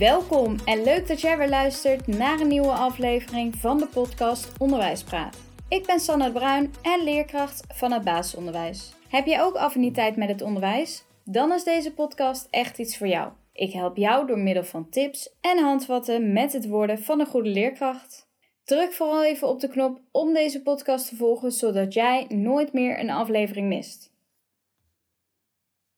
Welkom en leuk dat jij weer luistert naar een nieuwe aflevering van de podcast Onderwijspraat. Ik ben Sanne Bruin en leerkracht van het basisonderwijs. Heb jij ook affiniteit met het onderwijs? Dan is deze podcast echt iets voor jou. Ik help jou door middel van tips en handvatten met het worden van een goede leerkracht. Druk vooral even op de knop om deze podcast te volgen, zodat jij nooit meer een aflevering mist.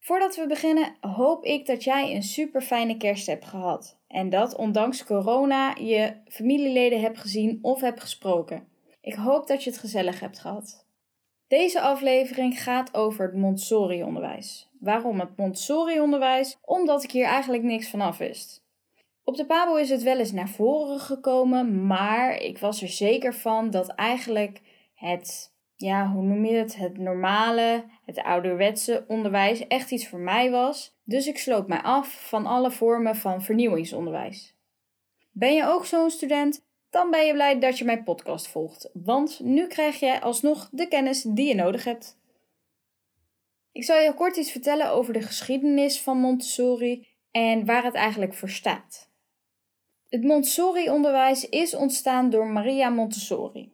Voordat we beginnen, hoop ik dat jij een super fijne kerst hebt gehad. En dat ondanks corona je familieleden hebt gezien of hebt gesproken. Ik hoop dat je het gezellig hebt gehad. Deze aflevering gaat over het Montessori-onderwijs. Waarom het Montessori-onderwijs? Omdat ik hier eigenlijk niks van af wist. Op de Pabo is het wel eens naar voren gekomen, maar ik was er zeker van dat eigenlijk het, ja, hoe noem je het, het normale, het ouderwetse onderwijs echt iets voor mij was. Dus ik sloot mij af van alle vormen van vernieuwingsonderwijs. Ben je ook zo'n student? Dan ben je blij dat je mijn podcast volgt, want nu krijg jij alsnog de kennis die je nodig hebt. Ik zal je kort iets vertellen over de geschiedenis van Montessori en waar het eigenlijk voor staat. Het Montessori-onderwijs is ontstaan door Maria Montessori.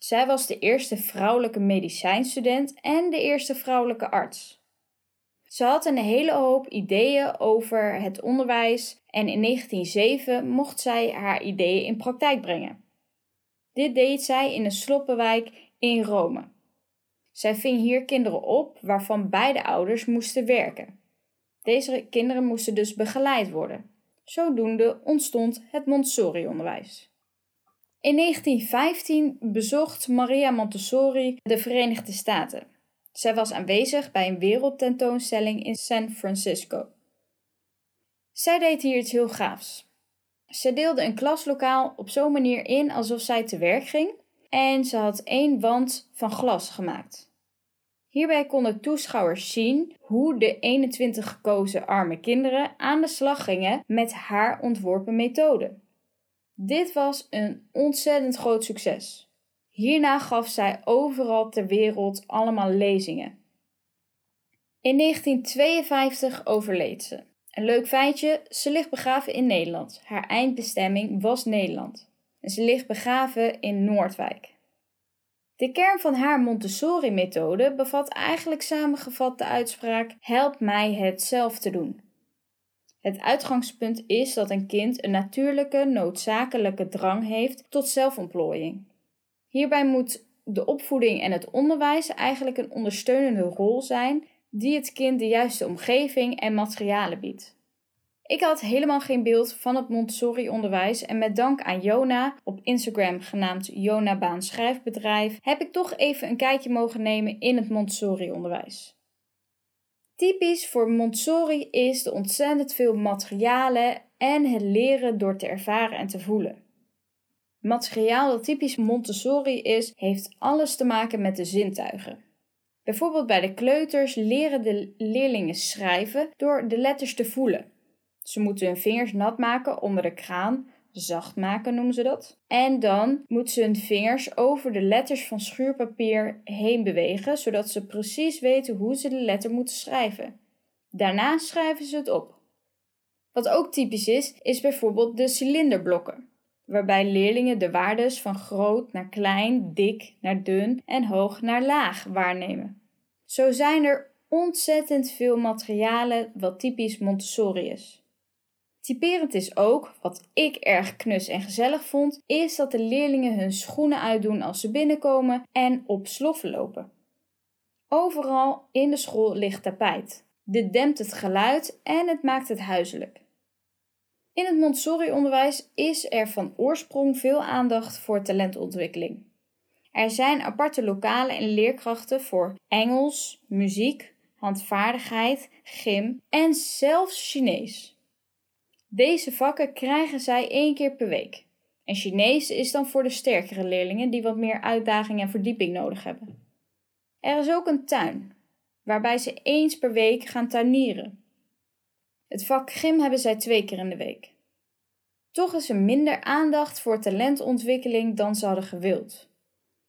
Zij was de eerste vrouwelijke medicijnstudent en de eerste vrouwelijke arts. Ze had een hele hoop ideeën over het onderwijs en in 1907 mocht zij haar ideeën in praktijk brengen. Dit deed zij in een sloppenwijk in Rome. Zij ving hier kinderen op waarvan beide ouders moesten werken. Deze kinderen moesten dus begeleid worden. Zodoende ontstond het Montessori-onderwijs. In 1915 bezocht Maria Montessori de Verenigde Staten. Zij was aanwezig bij een wereldtentoonstelling in San Francisco. Zij deed hier iets heel gaafs. Ze deelde een klaslokaal op zo'n manier in alsof zij te werk ging en ze had één wand van glas gemaakt. Hierbij konden toeschouwers zien hoe de 21 gekozen arme kinderen aan de slag gingen met haar ontworpen methode. Dit was een ontzettend groot succes. Hierna gaf zij overal ter wereld allemaal lezingen. In 1952 overleed ze. Een leuk feitje: ze ligt begraven in Nederland. Haar eindbestemming was Nederland. En ze ligt begraven in Noordwijk. De kern van haar Montessori-methode bevat eigenlijk samengevat de uitspraak: Help mij het zelf te doen. Het uitgangspunt is dat een kind een natuurlijke, noodzakelijke drang heeft tot zelfontplooiing. Hierbij moet de opvoeding en het onderwijs eigenlijk een ondersteunende rol zijn die het kind de juiste omgeving en materialen biedt. Ik had helemaal geen beeld van het Montessori-onderwijs en met dank aan Jona, op Instagram genaamd Jona Baan Schrijfbedrijf, heb ik toch even een kijkje mogen nemen in het Montessori-onderwijs. Typisch voor Montessori is de ontzettend veel materialen en het leren door te ervaren en te voelen. Materiaal dat typisch Montessori is, heeft alles te maken met de zintuigen. Bijvoorbeeld bij de kleuters leren de leerlingen schrijven door de letters te voelen. Ze moeten hun vingers nat maken onder de kraan, zacht maken noemen ze dat. En dan moeten ze hun vingers over de letters van schuurpapier heen bewegen, zodat ze precies weten hoe ze de letter moeten schrijven. Daarna schrijven ze het op. Wat ook typisch is, is bijvoorbeeld de cilinderblokken, waarbij leerlingen de waardes van groot naar klein, dik naar dun en hoog naar laag waarnemen. Zo zijn er ontzettend veel materialen wat typisch Montessori is. Typerend is ook, wat ik erg knus en gezellig vond, is dat de leerlingen hun schoenen uitdoen als ze binnenkomen en op sloffen lopen. Overal in de school ligt tapijt. Dit dempt het geluid en het maakt het huiselijk. In het Montessori-onderwijs is er van oorsprong veel aandacht voor talentontwikkeling. Er zijn aparte lokalen en leerkrachten voor Engels, muziek, handvaardigheid, gym en zelfs Chinees. Deze vakken krijgen zij één keer per week. En Chinees is dan voor de sterkere leerlingen die wat meer uitdaging en verdieping nodig hebben. Er is ook een tuin, waarbij ze eens per week gaan tuinieren. Het vak gym hebben zij twee keer in de week. Toch is er minder aandacht voor talentontwikkeling dan ze hadden gewild.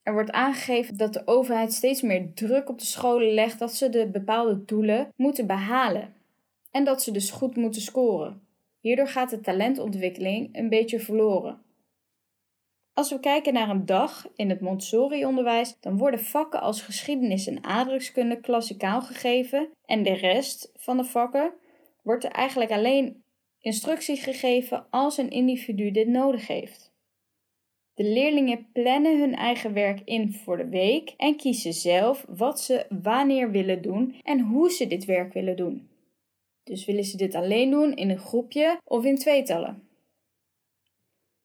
Er wordt aangegeven dat de overheid steeds meer druk op de scholen legt dat ze de bepaalde doelen moeten behalen en dat ze dus goed moeten scoren. Hierdoor gaat de talentontwikkeling een beetje verloren. Als we kijken naar een dag in het Montessori-onderwijs, dan worden vakken als geschiedenis en aardrijkskunde klassikaal gegeven en de rest van de vakken wordt er eigenlijk alleen instructie gegeven als een individu dit nodig heeft. De leerlingen plannen hun eigen werk in voor de week en kiezen zelf wat ze wanneer willen doen en hoe ze dit werk willen doen. Dus willen ze dit alleen doen in een groepje of in tweetallen?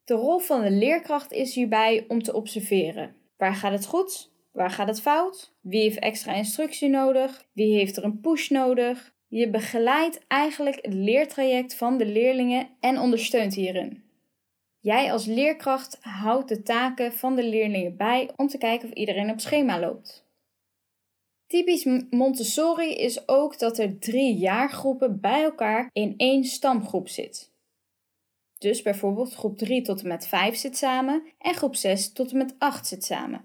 De rol van de leerkracht is hierbij om te observeren. Waar gaat het goed? Waar gaat het fout? Wie heeft extra instructie nodig? Wie heeft er een push nodig? Je begeleidt eigenlijk het leertraject van de leerlingen en ondersteunt hierin. Jij als leerkracht houdt de taken van de leerlingen bij om te kijken of iedereen op schema loopt. Typisch Montessori is ook dat er drie jaargroepen bij elkaar in één stamgroep zit. Dus bijvoorbeeld groep 3 tot en met 5 zit samen en groep 6 tot en met 8 zit samen.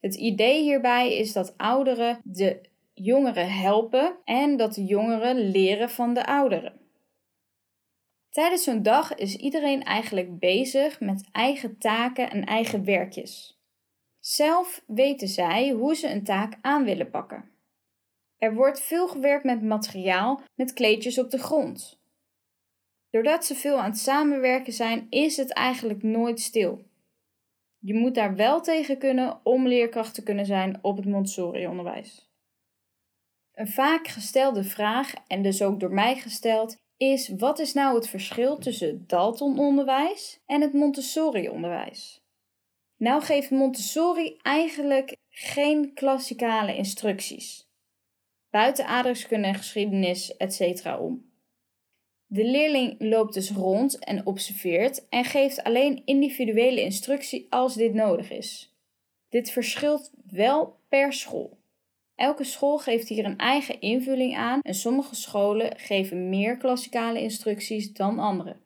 Het idee hierbij is dat ouderen de jongeren helpen en dat de jongeren leren van de ouderen. Tijdens zo'n dag is iedereen eigenlijk bezig met eigen taken en eigen werkjes. Zelf weten zij hoe ze een taak aan willen pakken. Er wordt veel gewerkt met materiaal, met kleedjes op de grond. Doordat ze veel aan het samenwerken zijn, is het eigenlijk nooit stil. Je moet daar wel tegen kunnen om leerkracht te kunnen zijn op het Montessori-onderwijs. Een vaak gestelde vraag, en dus ook door mij gesteld, is wat is nou het verschil tussen Dalton-onderwijs en het Montessori-onderwijs? Nou geeft Montessori eigenlijk geen klassikale instructies, buiten aardrijkskunde en geschiedenis, etc. om. De leerling loopt dus rond en observeert en geeft alleen individuele instructie als dit nodig is. Dit verschilt wel per school. Elke school geeft hier een eigen invulling aan en sommige scholen geven meer klassikale instructies dan andere.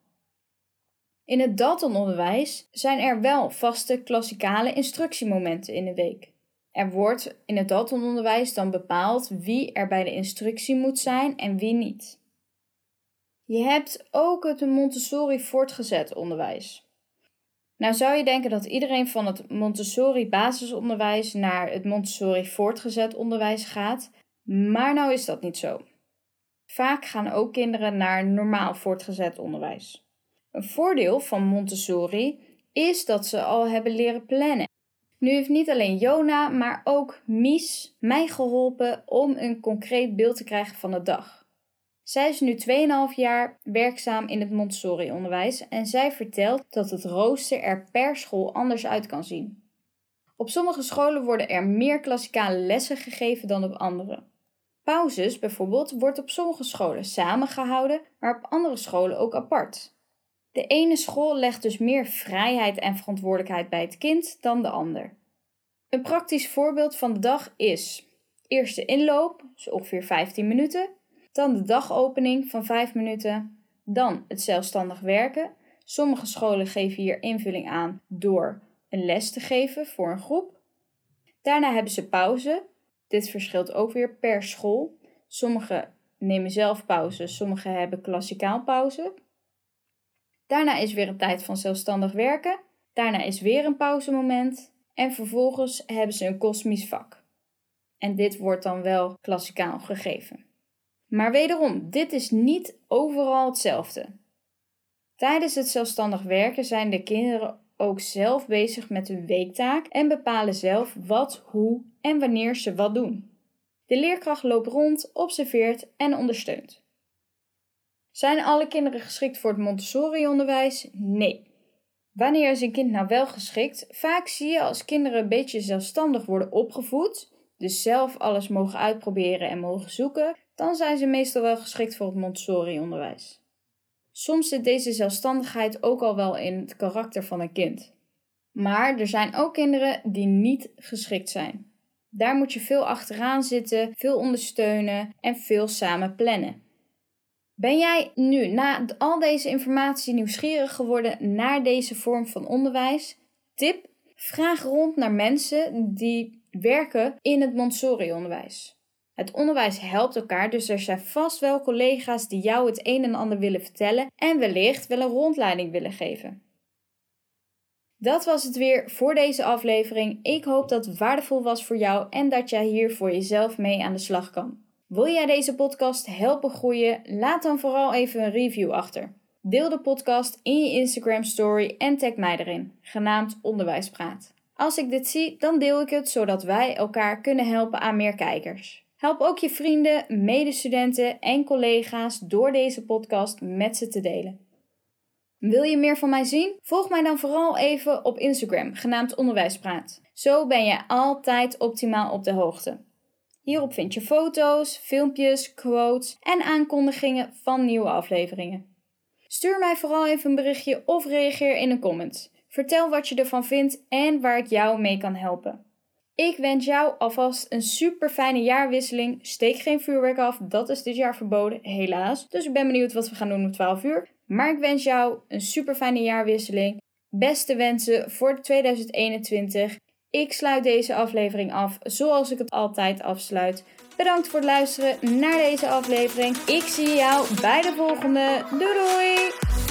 In het Daltononderwijs zijn er wel vaste klassikale instructiemomenten in de week. Er wordt in het Daltononderwijs dan bepaald wie er bij de instructie moet zijn en wie niet. Je hebt ook het Montessori voortgezet onderwijs. Nou zou je denken dat iedereen van het Montessori basisonderwijs naar het Montessori voortgezet onderwijs gaat, maar nou is dat niet zo. Vaak gaan ook kinderen naar normaal voortgezet onderwijs. Een voordeel van Montessori is dat ze al hebben leren plannen. Nu heeft niet alleen Jona, maar ook Mies mij geholpen om een concreet beeld te krijgen van de dag. Zij is nu 2,5 jaar werkzaam in het Montessori-onderwijs en zij vertelt dat het rooster er per school anders uit kan zien. Op sommige scholen worden er meer klassikale lessen gegeven dan op andere. Pauzes bijvoorbeeld wordt op sommige scholen samengehouden, maar op andere scholen ook apart. De ene school legt dus meer vrijheid en verantwoordelijkheid bij het kind dan de ander. Een praktisch voorbeeld van de dag is: eerste inloop, dus ongeveer 15 minuten, dan de dagopening van 5 minuten. Dan het zelfstandig werken. Sommige scholen geven hier invulling aan door een les te geven voor een groep. Daarna hebben ze pauze. Dit verschilt ook weer per school. Sommige nemen zelf pauze, sommige hebben klassikaal pauze. Daarna is weer een tijd van zelfstandig werken. Daarna is weer een pauzemoment. En vervolgens hebben ze een kosmisch vak. En dit wordt dan wel klassikaal gegeven. Maar wederom, dit is niet overal hetzelfde. Tijdens het zelfstandig werken zijn de kinderen ook zelf bezig met hun weektaak en bepalen zelf wat, hoe en wanneer ze wat doen. De leerkracht loopt rond, observeert en ondersteunt. Zijn alle kinderen geschikt voor het Montessori-onderwijs? Nee. Wanneer is een kind nou wel geschikt? Vaak zie je als kinderen een beetje zelfstandig worden opgevoed, dus zelf alles mogen uitproberen en mogen zoeken, dan zijn ze meestal wel geschikt voor het Montessori-onderwijs. Soms zit deze zelfstandigheid ook al wel in het karakter van een kind. Maar er zijn ook kinderen die niet geschikt zijn. Daar moet je veel achteraan zitten, veel ondersteunen en veel samen plannen. Ben jij nu na al deze informatie nieuwsgierig geworden naar deze vorm van onderwijs? Tip: vraag rond naar mensen die werken in het Montessori-onderwijs. Het onderwijs helpt elkaar, dus er zijn vast wel collega's die jou het een en ander willen vertellen en wellicht wel een rondleiding willen geven. Dat was het weer voor deze aflevering. Ik hoop dat het waardevol was voor jou en dat jij hier voor jezelf mee aan de slag kan. Wil jij deze podcast helpen groeien? Laat dan vooral even een review achter. Deel de podcast in je Instagram story en tag mij erin, genaamd Onderwijspraat. Als ik dit zie, dan deel ik het zodat wij elkaar kunnen helpen aan meer kijkers. Help ook je vrienden, medestudenten en collega's door deze podcast met ze te delen. Wil je meer van mij zien? Volg mij dan vooral even op Instagram, genaamd Onderwijspraat. Zo ben je altijd optimaal op de hoogte. Hierop vind je foto's, filmpjes, quotes en aankondigingen van nieuwe afleveringen. Stuur mij vooral even een berichtje of reageer in een comment. Vertel wat je ervan vindt en waar ik jou mee kan helpen. Ik wens jou alvast een super fijne jaarwisseling. Steek geen vuurwerk af, dat is dit jaar verboden, helaas. Dus ik ben benieuwd wat we gaan doen om 12 uur. Maar ik wens jou een super fijne jaarwisseling. Beste wensen voor 2021. Ik sluit deze aflevering af zoals ik het altijd afsluit. Bedankt voor het luisteren naar deze aflevering. Ik zie jou bij de volgende. Doei doei!